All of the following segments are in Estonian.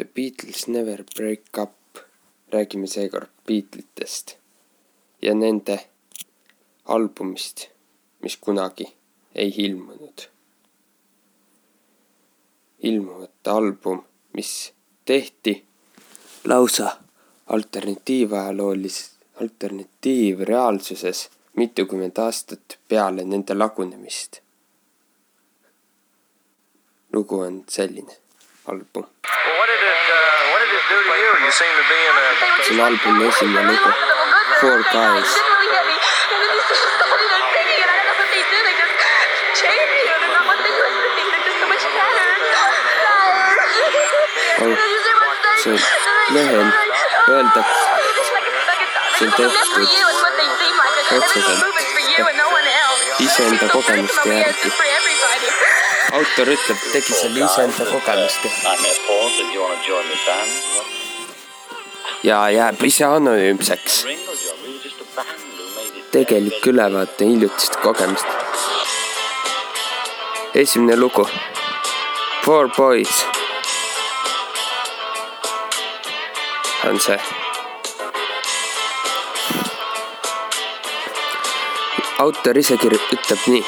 The Beatles Never Break Up räägime seekord Beatlesitest ja nende albumist, mis kunagi ei ilmunud. ilmumata album, mis tehti lausa alternatiivajaloolis-, alternatiivreaalsuses mitukümmend aastat peale nende lagunemist. lugu on selline album. Well, what did it, uh, what did it do to you? You seem to be in a. see on albumi esimene lugu, Four Guys. on see lehel öeldakse, see on tehtud otseselt iseenda kogemuste järgi. Autor ütleb, tegi selle iseenda join the band. ja jääb ise anonüümseks. Tegelik ülevaate hiljutist kogemust. esimene lugu, Four Boys on see. autor ise kir-, ütleb nii.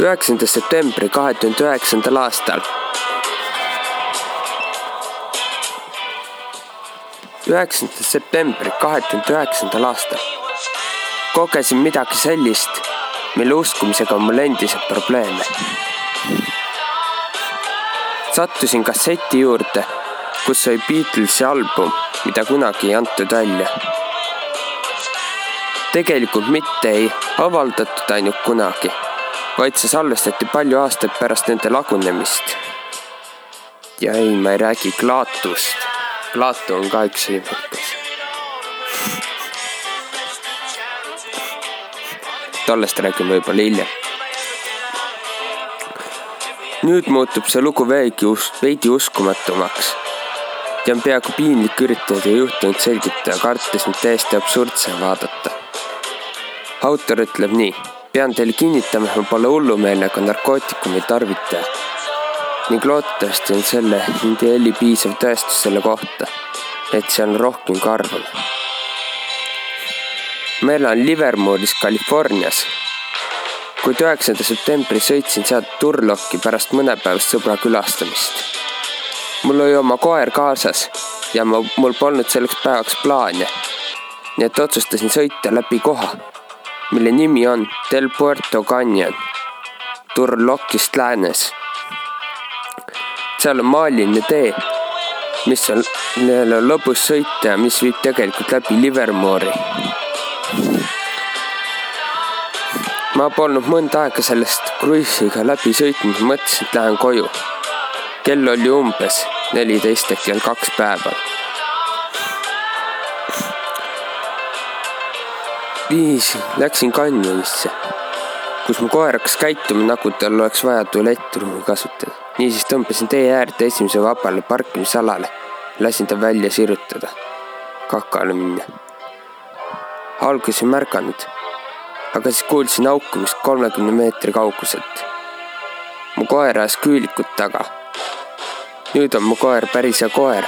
Üheksanda septembri kahe tuhande üheksandal aastal üheksanda septembri kahe tuhande üheksandal aastal kogesin midagi sellist, mille uskumisega on mul endiselt probleeme. sattusin kasseti juurde, kus oli Beatlesi album, mida kunagi ei antud välja. tegelikult mitte ei avaldatud ainult kunagi, vaid see salvestati palju aastaid pärast nende lagunemist. ja ei, ma ei räägi Plaatust. Plaatu on ka üks võimekas. tollest räägime võib-olla hiljem. nüüd muutub see lugu veidi us-, veidi uskumatumaks ja on peaaegu piinlik üritada juhtunut selgitada, kartes mind täiesti absurdse vaadata. autor ütleb nii, pean teile kinnitama, et ma pole hullumeelega narkootikumi tarvitaja ning loodetavasti on selle Indie heli piisav tõestus selle kohta, et see on rohkem kui arvab ma elan Livermooris, Californias. kuid üheksanda septembri sõitsin sealt Turlocki pärast mõnepäevast sõbra külastamist. mul oli oma koer kaasas ja ma, mul polnud selleks päevaks plaane. nii et otsustasin sõita läbi koha, mille nimi on Del Puerto Canyon, Turlockist läänes. seal on maaliline tee, mis on, lõbus sõita ja mis viib tegelikult läbi Livermoori ma polnud mõnda aega sellest kruiisiga läbi sõitnud, mõtlesin, et lähen koju. kell oli umbes neliteist ehk kell kaks päeval. Viis läksin kanjonisse, kus mu koer hakkas käituma, nagu tal oleks vaja tualettruumi kasutada. niisiis tõmbasin tee äärde esimese vabale parkimisalale, lasin ta välja sirutada, kakale minna. alguses ei märganud aga siis kuulsin haukumist kolmekümne meetri kauguselt. mu koer ajas küülikut taga. nüüd on mu koer päris hea koer,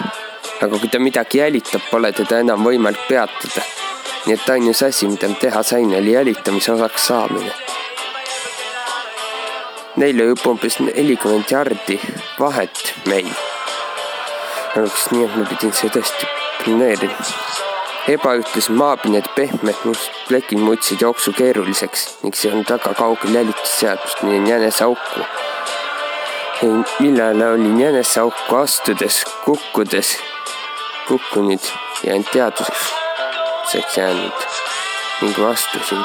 aga kui ta midagi jälitab, pole teda enam võimalik peatada. Nii et ainus asi, mida ma teha sain, oli jälitamise osaks saamine. Neil oli juba umbes nelikümmend jardi vahet meil. oleks nii, et ma pidin seda tõesti planeerima ebaühtlased maapinnad pehmed must plekid muutsid jooksu keeruliseks ning see on väga kaugel jälitusseadust nii jäneseauku. millele olin jäneseauku astudes, kukkudes, kukkunud ja end teadvuseks jäänud ning ma astusin.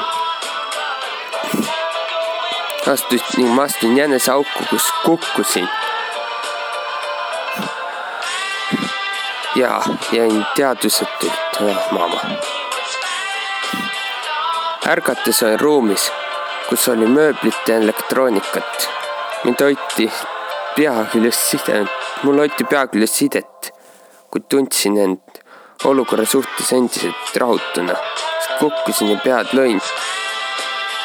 astusin ning ma astusin jäneseauku, kus kukkusin ja jäin teadvusetult maama. ärgates olin ruumis, kus oli mööblit ja elektroonikat. mind hoiti pea küljest sidet, mul hoiti pea küljest sidet, kuid tundsin end olukorra suhtes endiselt rahutuna, sest kukkusin ja pead lõin.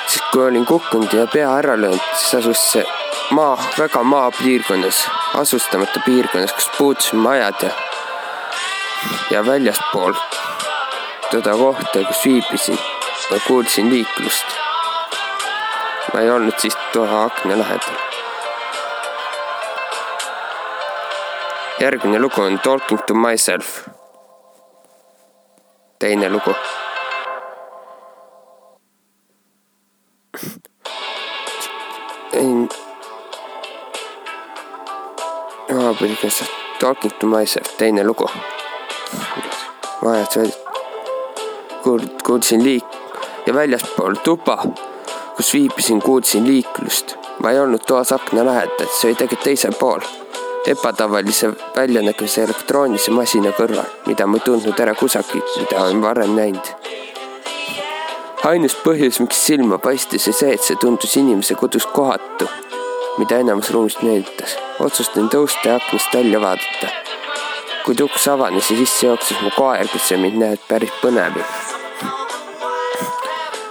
siis kui olin kukkunud ja pea ära löönud, siis asus see maa, väga maapiirkonnas, asustamata piirkonnas, kus puudusid majad ja, ja väljaspool seda kohta, kus viibisin, ma kuulsin liiklust. ma ei olnud siis toa akna lähedal. järgmine lugu on Talking to myself. Teine lugu ei maapiirkonnas Talking to myself, teine lugu. vajad veel, kuulsin liik- ja väljaspool tuba, kus viibisin, kuulsin liiklust. ma ei olnud toas akna lähedal, see oli tegelikult teisel pool. Ebatavalise väljanägemise elektroonilise masina kõrval, mida ma ei tundnud ära kusagilt, mida olen varem näinud. ainus põhjus, miks silma paistis, oli see, et see tundus inimese kodus kohatu mida enamus ruumist meelitas. otsustasin tõusta ja aknast välja vaadata. kui uks avanes ja sisse jooksis mu koer, kes sai mind näha päris põnev.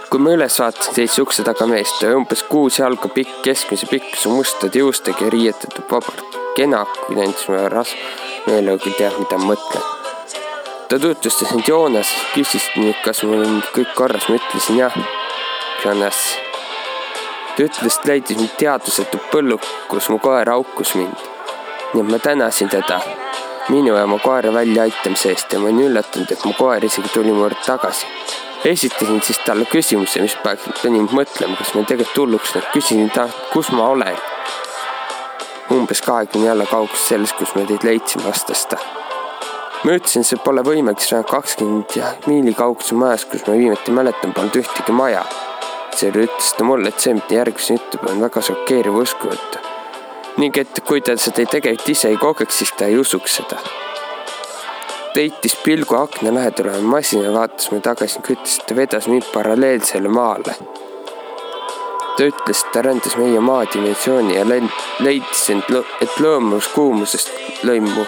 kui ma üles vaatasin, seisis ukse taga mees, ta oli umbes kuus jalga pikk, keskmise pikkuse mustade juustega ja riietatud vabalt. Kena, kui ta andis mulle ras-, meelega teab, mida ma mõtlen. ta tutvustas end Joonas, küsis nüüd, kas mul on kõik korras, ma ütlesin jah. Jonas ta ütles, et leidis mind teadvusetu põlluk, kus mu koer haukus mind. nii et ma tänasin teda minu ja mu koera väljaaitamise eest ja ma olin üllatunud, et mu koer isegi tuli mu juurde tagasi. esitasin siis talle küsimuse, mis pani mind mõtlema, kas ma tegelikult hulluks läinud, küsisin talt, kus ma olen. Umbes kahekümne jala kaugusel sellest, kus me teid leidsime, vastas ta. ma ütlesin, see pole võimalik, see on kakskümmend miili kaugusel majast, kus ma viimati mäletan, polnud ühtegi maja seejärel ütles ta mulle, et see, mida järgmisena ütleb, on väga šokeeriv usku võtta. ning et kui ta seda tegelikult ise ei kogeks, siis ta ei usuks seda. ta heitis pilgu akna lähedal oleva masina, vaatas mulle tagasi ning ütles, et ta vedas mind paralleelsele maale. Ta ütles, et ta rändas meie maadimensiooni ja leidis end, et lõõmavast kuumusest lõi mu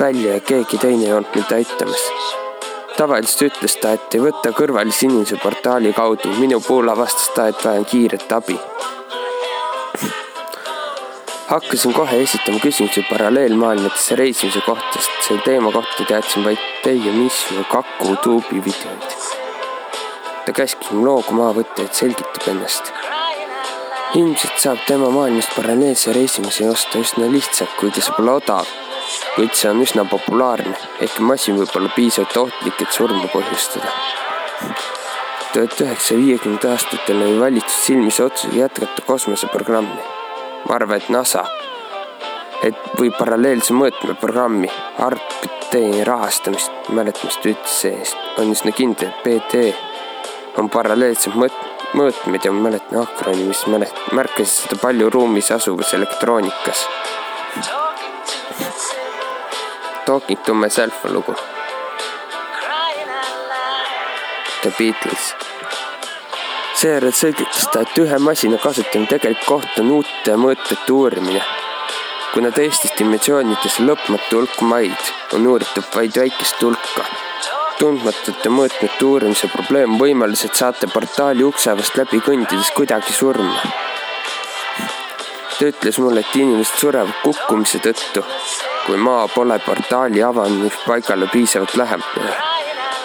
välja ja keegi teine ei olnud mind aitamas tavaliselt ütles ta, et ei võta kõrvalise inimese portaali kaudu. minu puhul avastas ta, et vajan kiiret abi. hakkasin kohe esitama küsimusi paralleelmaailmadesse reisimise kohta, sest selle teema kohta teadsin vaid teie ja Kaku tuubi videoid. Ta käskis mul loogu maha võtta, et selgitab ennast. ilmselt saab tema maailmast paralleelse reisimise osta üsna lihtsalt, kuigi see pole odav kuid see on üsna populaarne, ehkki masin võib olla piisavalt ohtlik, et surma põhjustada. tuhat üheksasaja viiekümnendate aastatel oli valitsus silmis otsusega jätkata kosmoseprogrammi. ma arvan, et NASA, et või paralleelse mõõtmeprogrammi, argptee rahastamist, mäletamist ütles see-eest, on üsna kindel, et PT on paralleelsed mõõt-, mõõtmed ja ma mäletan akronüümi, mis mälet-, märkasid seda palju ruumis asuvas elektroonikas Talking to myself on lugu. The Beatles. seejärel selgitas ta, et ühe masina kasutamine tegelik koht on uute mõõtmete uurimine. kuna teistes dimensioonides on lõpmatu hulk maid, on uuritud vaid väikest hulka. Tundmatute mõõtmete uurimise probleem on võimalus, et saate portaali ukseavast läbi kõndides kuidagi surma. ta ütles mulle, et inimesed surevad kukkumise tõttu kui maa pole portaali avamispaigale piisavalt lähedal.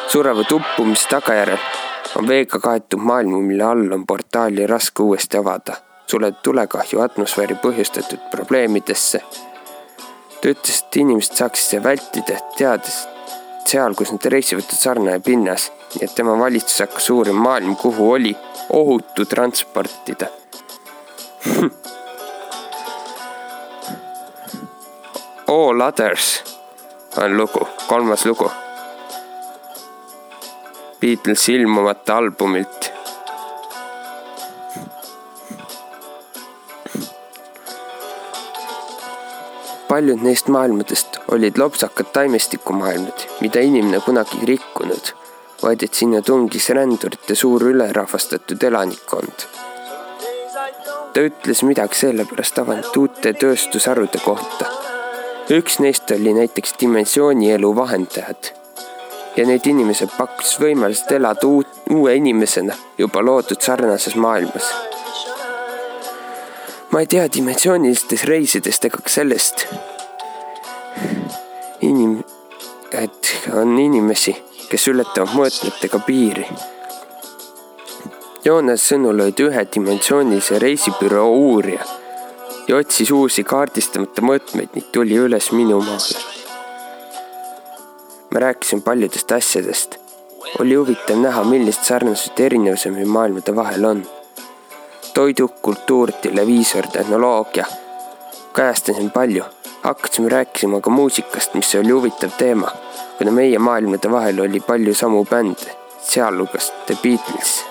sureva uppumise tagajärjel on veega kaetud maailm, mille all on portaali raske uuesti avada. suletud tulekahju atmosfääri põhjustatud probleemidesse. ta ütles, et inimesed saaksid seda vältida, teades seal, kus nad reisivad, sarnane pinnas, nii et tema valitsus hakkas uurima maailma, kuhu oli ohutu transportida All Others on lugu, kolmas lugu. Beatlesi ilmumata albumilt. Paljud neist maailmadest olid lopsakad taimestikumaailmad, mida inimene kunagi rikkunud, vaid et sinna tungis rändurite suur ülerahvastatud elanikkond ta ütles midagi sellepärast avatud uute tööstusharude kohta üks neist oli näiteks dimensioonielu vahendajad. ja need inimesed pakkusid võimalust elada uut, uue inimesena juba loodud sarnases maailmas. Ma ei tea dimensioonilistest reisidest ega ka sellest inim-, et on inimesi, kes ületavad mõõtmetega piiri. Joonas sõnul olid ühedimensioonilise reisibüroo uurija ja otsis uusi kaardistamata mõõtmeid ning tuli üles minu maale. ma rääkisin paljudest asjadest. oli huvitav näha, millised sarnased erinevused meie maailmade vahel on. Toidu, kultuur, televiisor, tehnoloogia. kajastasin palju hakkasime rääkima ka muusikast, mis oli huvitav teema, kuna meie maailmade vahel oli palju samu bände, sealhulgas The Beatles.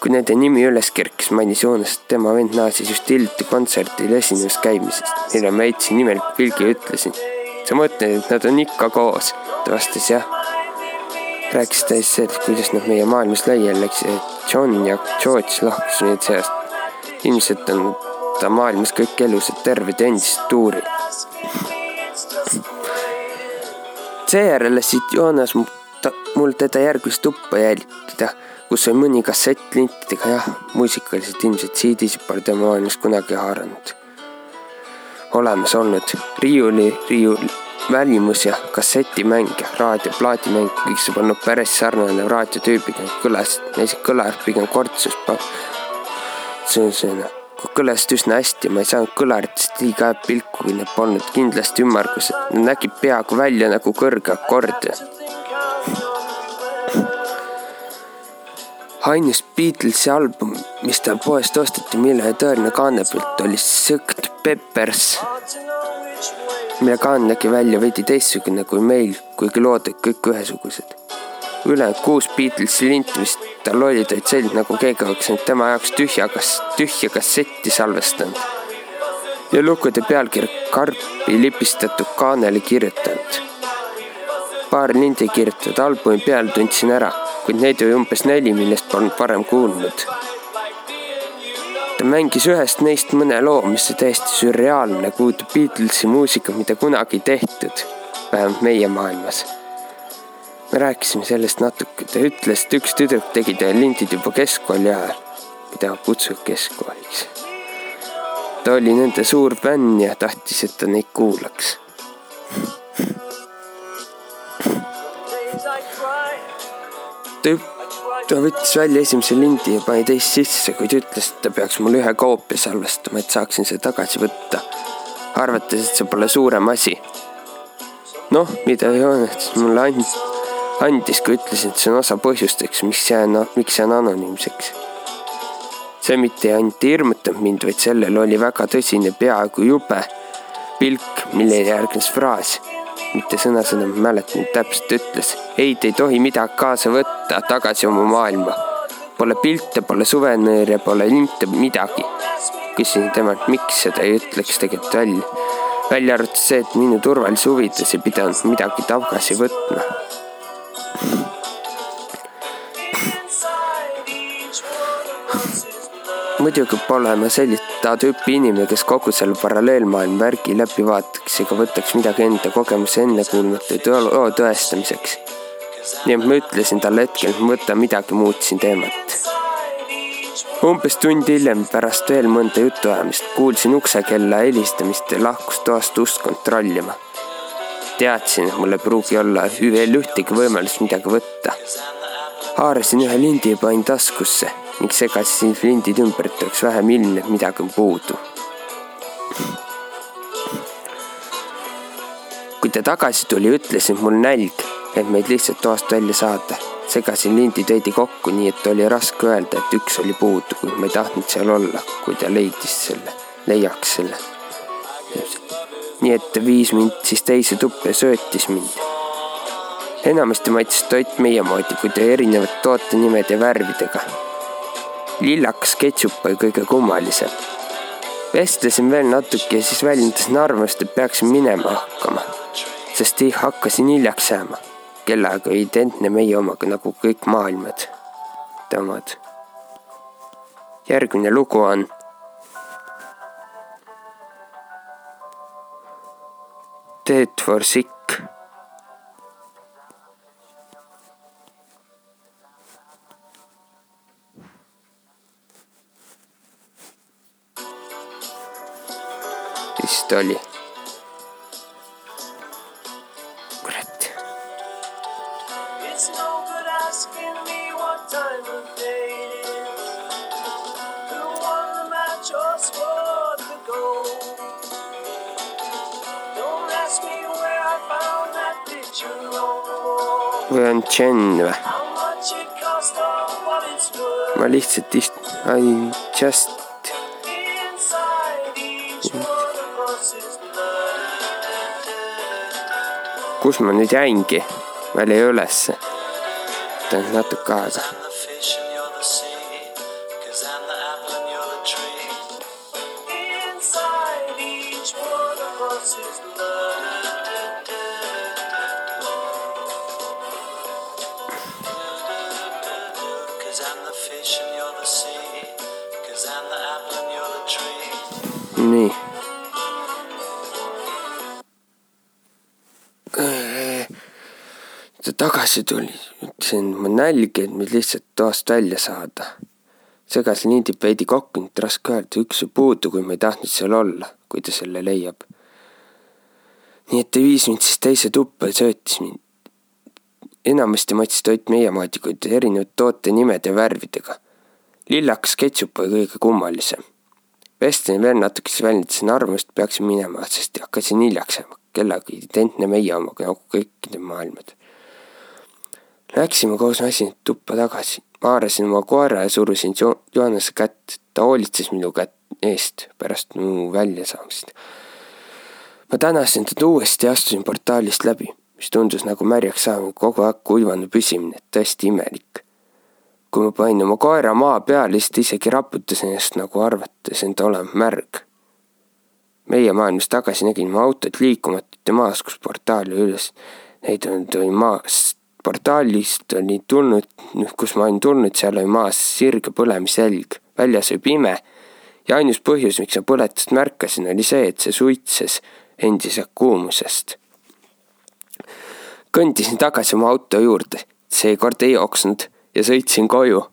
kui nende nimi üles kerkis, mainis Joonas, et tema vend naasis just hiljuti kontserdil esinemas käimisest, mille ma heitsin nimeliku pilgi ja ütlesin. sa mõtled, et nad on ikka koos? ta vastas jah. Rääkis ta siis sellest, kuidas nad meie maailmas laiali läksid, et John ja George lahkusid nüüd seast. ilmselt on ta maailmas kõik elusad terved ja endiselt tuuril. seejärel lasid Joonas mul teda järgmist tuppa jälgida, kus oli mõni kassett lintidega, jah, muusikaliselt ilmselt CD-sid pole tema maailmas kunagi haaranud. olemas olnud riiuli, riiul, välimus ja kassetimäng ja raadio, plaadimäng, kõik see polnud päris sarnane raadiotüübiga, kõlas, neist kõlas pigem kortsus, see on noh kõlasid üsna hästi, ma ei saanud kõlaritest liiga pilku, kui need polnud kindlasti ümmargused, nägid peaaegu välja nagu kõrge akord. ainus Beatlesi album, mis tal poest osteti, mille tõeline kaanepilt oli Sucked Peppers, kaan nägi välja veidi teistsugune kui meil, kuigi lood olid kõik ühesugused ülejäänud kuus Beatlesi linti, mis tal olid, olid sellised nagu keegi oleks nüüd tema jaoks tühja, kas tühja kassetti salvestanud. ja lugude pealkiri karpi lipistatud kaanele kirjutanud. paar lindi kirjutatud albumi peal tundsin ära, kuid neid oli umbes neli, millest polnud varem kuulnud. Ta mängis ühest neist mõne loo, mis oli täiesti sürreaalne, kujutab Beatlesi muusika, mida kunagi tehtud, vähemalt meie maailmas me rääkisime sellest natuke, ta ütles, et üks tüdruk tegi tal lindid juba keskkooli ajal, mida kutsub keskkooliks. ta oli nende suur fänn ja tahtis, et ta neid kuulaks. ta, ta võttis välja esimese lindi ja pani teist sisse, kuid ütles, et ta peaks mulle ühe koopia salvestama, et saaksin selle tagasi võtta. arvates, et see pole suurem asi. noh, mida Joonas mulle andis andis, kui ütlesin, et see on osa põhjusteks, miks jään, miks jään anonüümseks. see mitte ainult ei hirmutanud mind, vaid sellel oli väga tõsine, peaaegu jube pilk, millele järgnes fraas, mitte sõna-sõna, ma mäletan täpselt ütles, ei, te ei tohi midagi kaasa võtta tagasi oma maailma. Pole pilte, pole suvenööre, pole linte, midagi. küsisin temalt, miks seda ei ütleks tegelikult välja. välja arvatud see, et minu turvalise huvides ei pidanud midagi tagasi võtma muidugi pole ma sellist tüüpi inimene, kes kogu selle paralleelmaailma värgi läbi vaataks ega võtaks midagi enda kogemuse ennekuulmatu loo tõestamiseks. nii et ma ütlesin talle hetkel, et ma võtan midagi, muutsin teemat. umbes tund hiljem pärast veel mõnda jutuajamist kuulsin uksekella helistamist ja lahkus toast ust kontrollima. teadsin, et mul ei pruugi olla veel ühtegi võimalust midagi võtta. Haarasin ühe lindi ja panin taskusse ning segasin lindid ümber, et oleks vähem ilmne, et midagi on puudu. kui ta tagasi tuli, ütlesin mul nälg, et meid lihtsalt toast välja saada. segasin lindid veidi kokku, nii et oli raske öelda, et üks oli puudu, kuid ma ei tahtnud seal olla, kui ta leidis selle, leiaks selle. nii et ta viis mind siis teise tuppa ja söötis mind enamasti maitses toit meie moodi, kuid erinevate tootenimede ja värvidega lillakas ketšup oli kõige kummalisem. vestlesin veel natuke ja siis väljendasin arvamust, et peaksin minema hakkama, sest hakkasin hiljaks jääma. kellaaeg oli identne meie omaga nagu kõik maailmad, omad. järgmine lugu on Dead for sick or what it's worth. ma lihtsalt ist-, I just, kus ma nüüd jäingi? jäin ülesse. natuke aega. Tagasi tuli, ütlesin, ma nälgi, et mind lihtsalt toast välja saada. segas lindib veidi kokku, nüüd raske öelda, üks ju puudu, kui ma ei tahtnud seal olla, kui ta selle leiab. nii et ta viis mind siis teise tuppa ja söötis mind. enamasti maitses toit meie moodi, kuid erinevate toote nimede ja värvidega. lillakas ketšup oli kõige kummalisem vestlesin veel natuke, siis väljendasin arvamust, peaksin minema, sest hakkasin hiljaks jääma. kellega identne meie omaga nagu kõikide maailmad. Läksime koos masinaid tuppa tagasi, haarasin oma koera ja surusin Jo- Johanese kätt, ta hoolitses minu kätt eest pärast mu väljasaamist. ma tänasin teda uuesti ja astusin portaalist läbi, mis tundus nagu märjaks saamine, kogu aeg kuivanud püsimine, tõesti imelik kui ma panin oma koera maa peale, siis ta isegi raputas ennast nagu arvates end olema märg. meie maailmas tagasi nägin ma autot liikumatut ja maas, kus portaali üles näidanud oli maas. Portaalist oli tulnud, kus ma olin tulnud, seal oli maas sirge põlemisjälg, väljas oli pime ja ainus põhjus, miks ma põletust märkasin, oli see, et see suitses endiselt kuumusest. kõndisin tagasi oma auto juurde, seekord ei jooksnud ja sõitsin koju.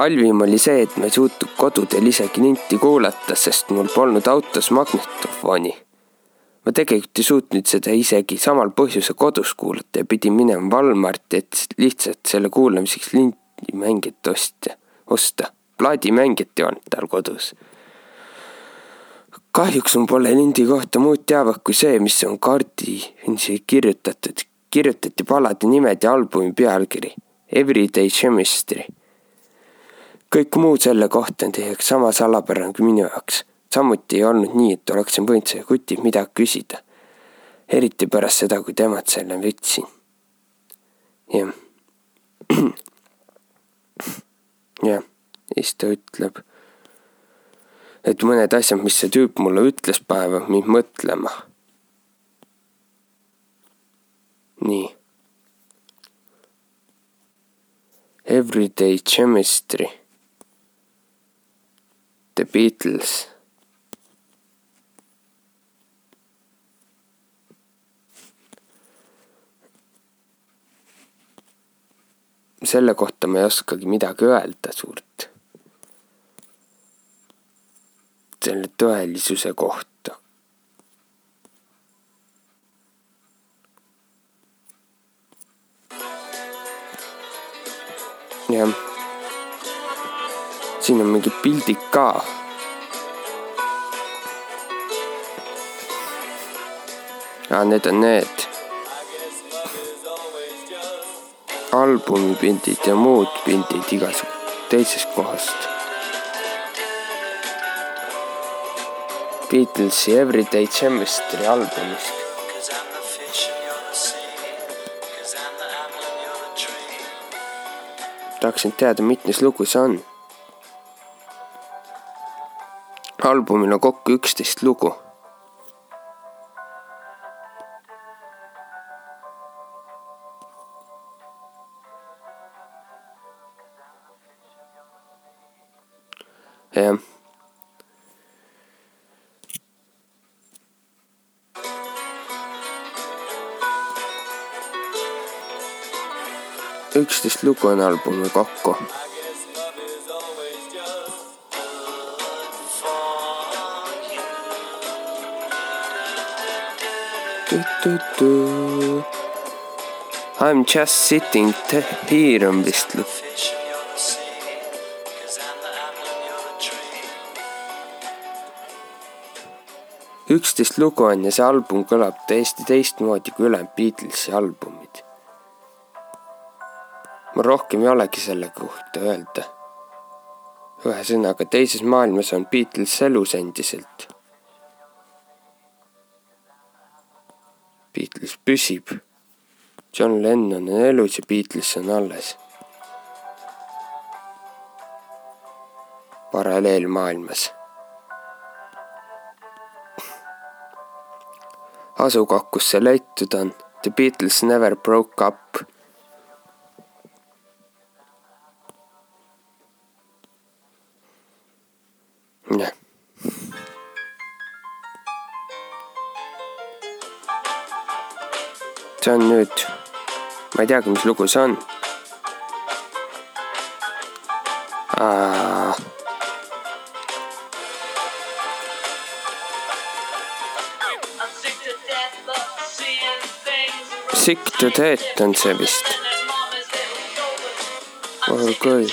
halvim oli see, et ma ei suutnud kodudel isegi linti kuulata, sest mul polnud autos magnetofoni. Ma tegelikult ei suutnud seda isegi samal põhjusel kodus kuulata ja pidin minema Walmarti, et lihtsalt selle kuulamiseks lindimängijat ostja, osta. plaadimängijat ei olnud tal kodus kahjuks mul pole lindi kohta muud teavet kui see, mis on kaardi kirjutatud. kirjutati palade nimed ja albumi pealkiri Everyday Chemistry. kõik muu selle kohta on teie jaoks sama salapärane kui minu jaoks. Samuti ei olnud nii, et oleksin võinud selle kutilt midagi küsida. eriti pärast seda, kui temalt selle võtsin. jah. jah, ja siis ta ütleb et mõned asjad, mis see tüüp mulle ütles, panevad mind mõtlema. nii. Everyday chemistry. The Beatles. Selle kohta ma ei oskagi midagi öelda suurt selle tõelisuse kohta. jah. siin on mingid pildid ka. aa, need on need albumi pildid ja muud pildid igasugu teisest kohast Beatlesi Everyday Chemistry albumist. Tahaksin teada, mitmes lugu see on. albumil on kokku üksteist lugu. jah. üksteist lugu on albumil kokku. I m just sitting here on vist lu- üksteist lugu on ja see album kõlab täiesti teistmoodi kui ülejäänud Beatlesi albumid. mul rohkem ei olegi selle kohta öelda. ühesõnaga, teises maailmas on Beatles elus endiselt. Beatles püsib. John Lennon on elus ja Beatles on alles. paralleelmaailmas asukoht, kus see leitud on. The Beatles never broke up. jah. see on nüüd, ma ei teagi, mis lugu see on. Sick to death on see vist. Oh, good.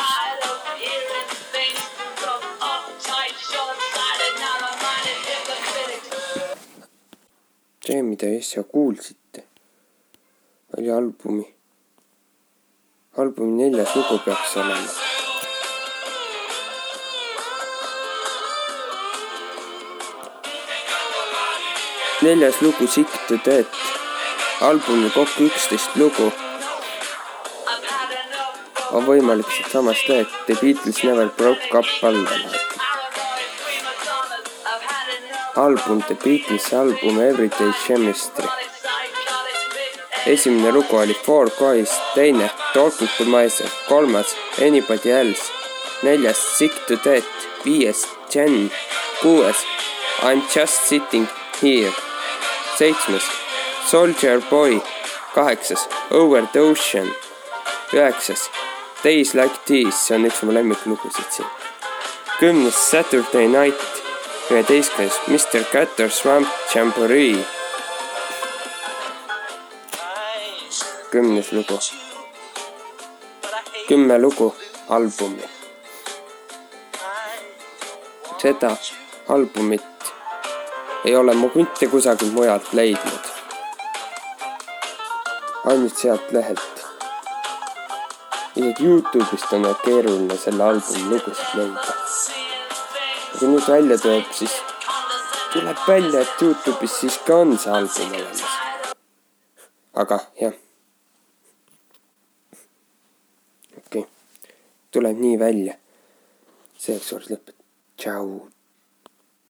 see, mida äsja kuulsite, oli albumi, albumi neljas lugu peaks olema. neljas lugu Sick to Death, albumil kokku üksteist lugu, on võimalik siitsamast lehelt The Beatles Never Broke Up alla laadida. album The Beatles album Everyday Chemistry. esimene lugu oli Four Guys, teine Talking to myself, kolmas Anybody else, neljas Sick to death, viies Jen, kuues I m just sitting here, seitsmes Soldier Boy, kaheksas Over the ocean, üheksas Days like these, see on üks mu lemmiklugusid siin. kümnes Saturday night, üheteistkümnes Mr Catter Swamp Jamboree, kümnes lugu, kümme lugu albumi. seda albumit ei ole ma mitte kusagilt mujalt leidnud. Ainult sealt lehelt. isegi Youtube'ist on keeruline selle albumi lugusid leida. kui nüüd välja tuleb, siis tuleb välja, et Youtube'is siiski on see album olemas. aga jah. okei okay., tuleb nii välja. selleks kord lõpet-, tšau.